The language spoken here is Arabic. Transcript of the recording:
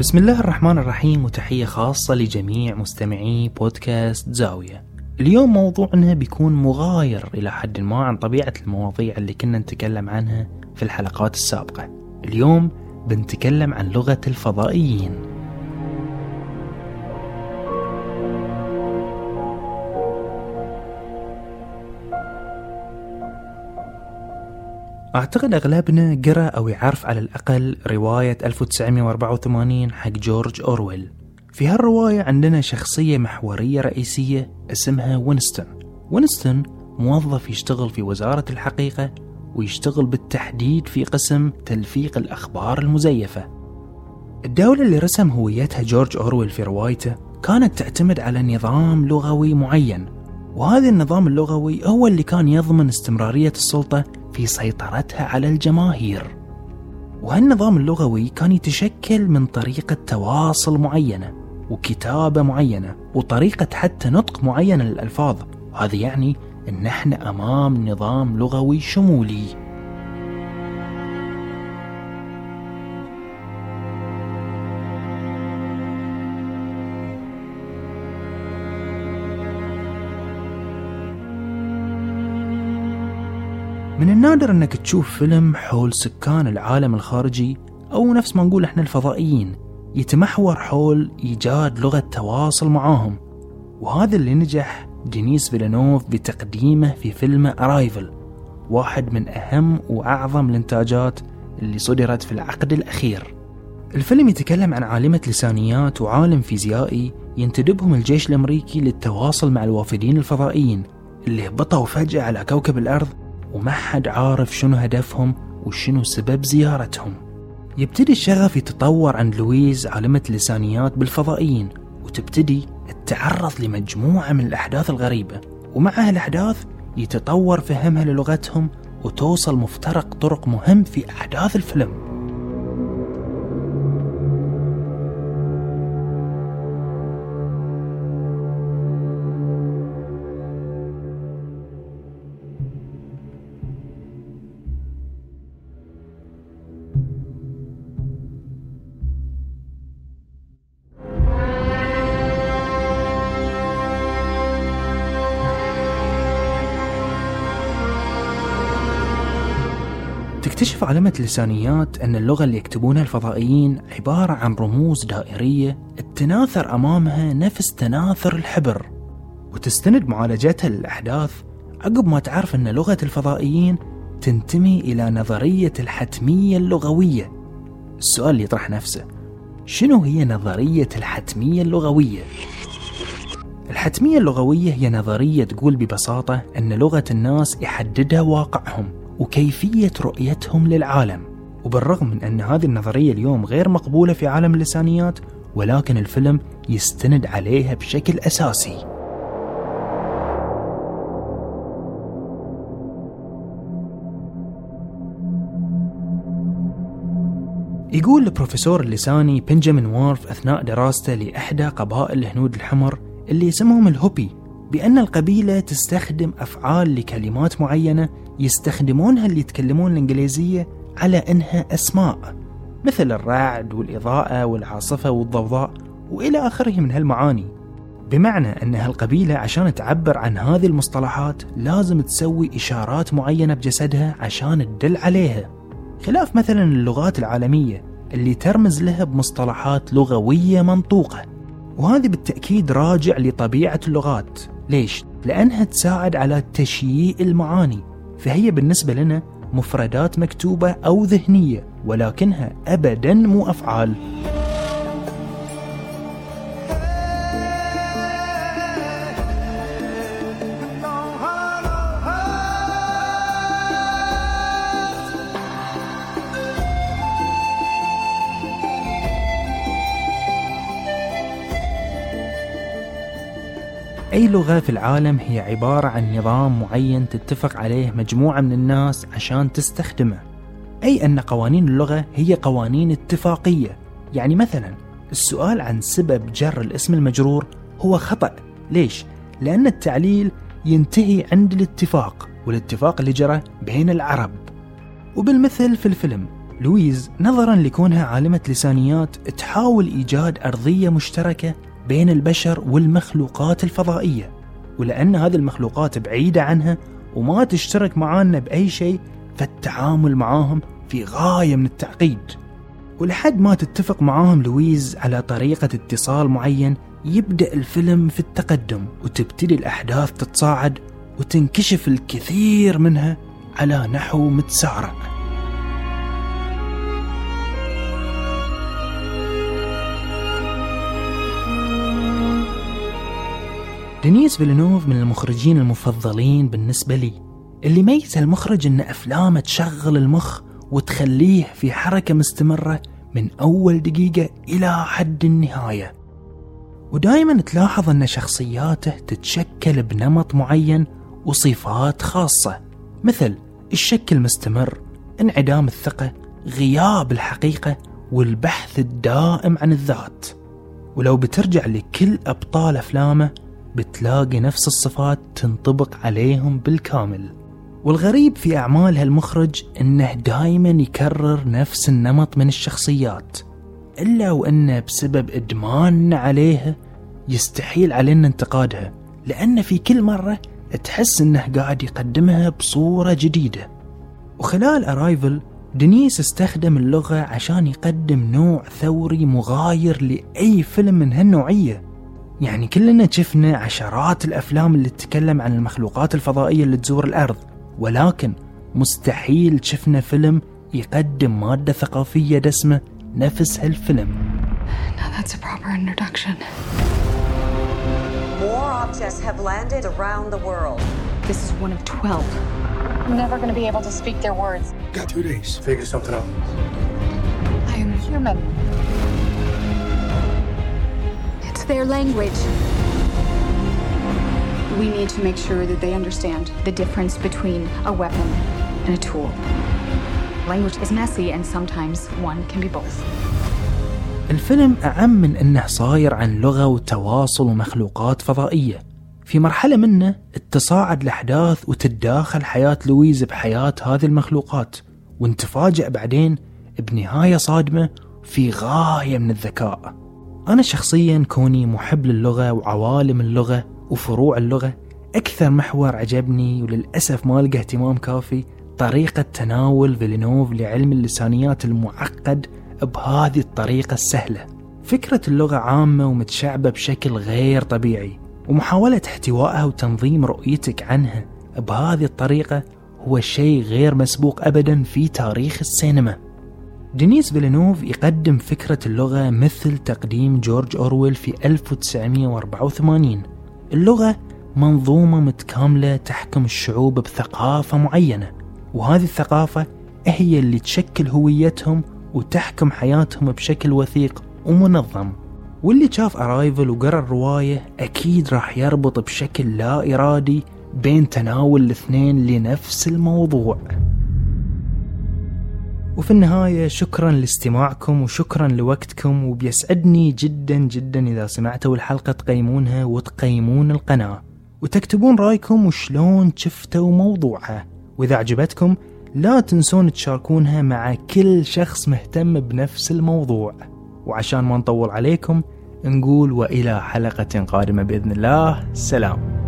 بسم الله الرحمن الرحيم وتحية خاصة لجميع مستمعي بودكاست زاوية. اليوم موضوعنا بيكون مغاير إلى حد ما عن طبيعة المواضيع اللي كنا نتكلم عنها في الحلقات السابقة. اليوم بنتكلم عن لغة الفضائيين. أعتقد أغلبنا قرأ أو يعرف على الأقل رواية 1984 حق جورج أورويل. في هالرواية عندنا شخصية محورية رئيسية اسمها وينستون. وينستون موظف يشتغل في وزارة الحقيقة ويشتغل بالتحديد في قسم تلفيق الأخبار المزيفة. الدولة اللي رسم هويتها جورج أورويل في روايته كانت تعتمد على نظام لغوي معين وهذا النظام اللغوي هو اللي كان يضمن استمرارية السلطة في سيطرتها على الجماهير. وهالنظام اللغوي كان يتشكل من طريقة تواصل معينة وكتابة معينة وطريقة حتى نطق معينة للألفاظ. هذا يعني أن إحنا أمام نظام لغوي شمولي. من النادر أنك تشوف فيلم حول سكان العالم الخارجي أو نفس ما نقول إحنا الفضائيين يتمحور حول إيجاد لغة تواصل معاهم. وهذا اللي نجح دينيس فيلانوف بتقديمه في فيلمه أرايفل واحد من أهم وأعظم الإنتاجات اللي صدرت في العقد الأخير. الفيلم يتكلم عن عالمة لسانيات وعالم فيزيائي ينتدبهم الجيش الأمريكي للتواصل مع الوافدين الفضائيين اللي هبطوا فجأة على كوكب الأرض وما حد عارف شنو هدفهم وشنو سبب زيارتهم. يبتدي الشغف يتطور عند لويز عالمة لسانيات بالفضائيين وتبتدي التعرض لمجموعة من الأحداث الغريبة ومع هالأحداث يتطور فهمها للغتهم وتوصل مفترق طرق مهم في أحداث الفيلم. تكتشف علمة اللسانيات أن اللغة اللي يكتبونها الفضائيين عبارة عن رموز دائرية التناثر أمامها نفس تناثر الحبر وتستند معالجتها للأحداث عقب ما تعرف أن لغة الفضائيين تنتمي إلى نظرية الحتمية اللغوية السؤال اللي يطرح نفسه شنو هي نظرية الحتمية اللغوية؟ الحتمية اللغوية هي نظرية تقول ببساطة أن لغة الناس يحددها واقعهم وكيفية رؤيتهم للعالم. وبالرغم من أن هذه النظرية اليوم غير مقبولة في عالم اللسانيات ولكن الفيلم يستند عليها بشكل أساسي. يقول البروفيسور اللساني بنجامين وارف أثناء دراسته لإحدى قبائل الهنود الحمر اللي اسمهم الهوبي بأن القبيلة تستخدم أفعال لكلمات معينة يستخدمونها اللي يتكلمون الإنجليزية على إنها أسماء مثل الرعد والإضاءة والعاصفة والضوضاء وإلى آخره من هالمعاني. بمعنى أن هالقبيلة عشان تعبر عن هذه المصطلحات لازم تسوي إشارات معينة بجسدها عشان تدل عليها. خلاف مثلا اللغات العالمية اللي ترمز لها بمصطلحات لغوية منطوقة وهذا بالتأكيد راجع لطبيعة اللغات. ليش؟ لأنها تساعد على تشييء المعاني فهي بالنسبة لنا مفردات مكتوبة أو ذهنية ولكنها أبدا مو أفعال أي لغة في العالم هي عبارة عن نظام معين تتفق عليه مجموعة من الناس عشان تستخدمه. أي أن قوانين اللغة هي قوانين اتفاقية. يعني مثلا السؤال عن سبب جر الاسم المجرور هو خطأ. ليش؟ لأن التعليل ينتهي عند الاتفاق والاتفاق اللي جرى بين العرب. وبالمثل في الفيلم لويز نظرا لكونها عالمة لسانيات تحاول إيجاد أرضية مشتركة بين البشر والمخلوقات الفضائية ولأن هذه المخلوقات بعيدة عنها وما تشترك معانا بأي شيء فالتعامل معاهم في غاية من التعقيد. ولحد ما تتفق معاهم لويز على طريقة اتصال معين يبدأ الفيلم في التقدم وتبتدي الأحداث تتصاعد وتنكشف الكثير منها على نحو متسارع. دينيس فيلنوف من المخرجين المفضلين بالنسبة لي اللي ميز المخرج إن أفلامه تشغل المخ وتخليه في حركة مستمرة من أول دقيقة إلى حد النهاية. ودائما تلاحظ أن شخصياته تتشكل بنمط معين وصفات خاصة مثل الشك المستمر انعدام الثقة غياب الحقيقة والبحث الدائم عن الذات. ولو بترجع لكل أبطال أفلامه بتلاقي نفس الصفات تنطبق عليهم بالكامل. والغريب في أعمال هالمخرج إنه دايما يكرر نفس النمط من الشخصيات إلا وإنه بسبب إدماننا عليها يستحيل علينا انتقادها لأن في كل مرة تحس إنه قاعد يقدمها بصورة جديدة. وخلال أرايفل دنيس استخدم اللغة عشان يقدم نوع ثوري مغاير لأي فيلم من هالنوعية. يعني كلنا شفنا عشرات الأفلام اللي تتكلم عن المخلوقات الفضائية اللي تزور الأرض ولكن مستحيل شفنا فيلم يقدم مادة ثقافية دسمة نفس هالفيلم. Now that's a proper introduction. More objects have landed around the world. This is one of 12. I'm never going to be able to speak their words. Got two days. Figure something out. I am human. Their language. We need to make sure that they understand the difference between a weapon and a tool. Language is messy and sometimes one can be both. الفيلم أعم من أنه صاير عن لغة وتواصل ومخلوقات فضائية في مرحلة منه تتصاعد الأحداث وتتداخل حياة لويز بحياة هذه المخلوقات ونتفاجأ بعدين بنهاية صادمة في غاية من الذكاء أنا شخصيا كوني محب للغة وعوالم اللغة وفروع اللغة أكثر محور عجبني وللأسف ما لقى اهتمام كافي طريقة تناول فيلينوف لعلم اللسانيات المعقد بهذه الطريقة السهلة. فكرة اللغة عامة ومتشعبة بشكل غير طبيعي ومحاولة احتوائها وتنظيم رؤيتك عنها بهذه الطريقة هو شيء غير مسبوق أبدا في تاريخ السينما. دينيس فيلينوف يقدم فكرة اللغة مثل تقديم جورج أورويل في 1984 اللغة منظومة متكاملة تحكم الشعوب بثقافة معينة وهذه الثقافة هي اللي تشكل هويتهم وتحكم حياتهم بشكل وثيق ومنظم. واللي شاف Arrival وقرأ الرواية أكيد راح يربط بشكل لا إرادي بين تناول الاثنين لنفس الموضوع. وفي النهاية شكرا لاستماعكم وشكرا لوقتكم وبيسعدني جدا جدا إذا سمعتوا الحلقة تقيمونها وتقيمون القناة. وتكتبون رأيكم وشلون شفتوا موضوعها. وإذا عجبتكم لا تنسون تشاركونها مع كل شخص مهتم بنفس الموضوع. وعشان ما نطول عليكم نقول وإلى حلقة قادمة بإذن الله. سلام.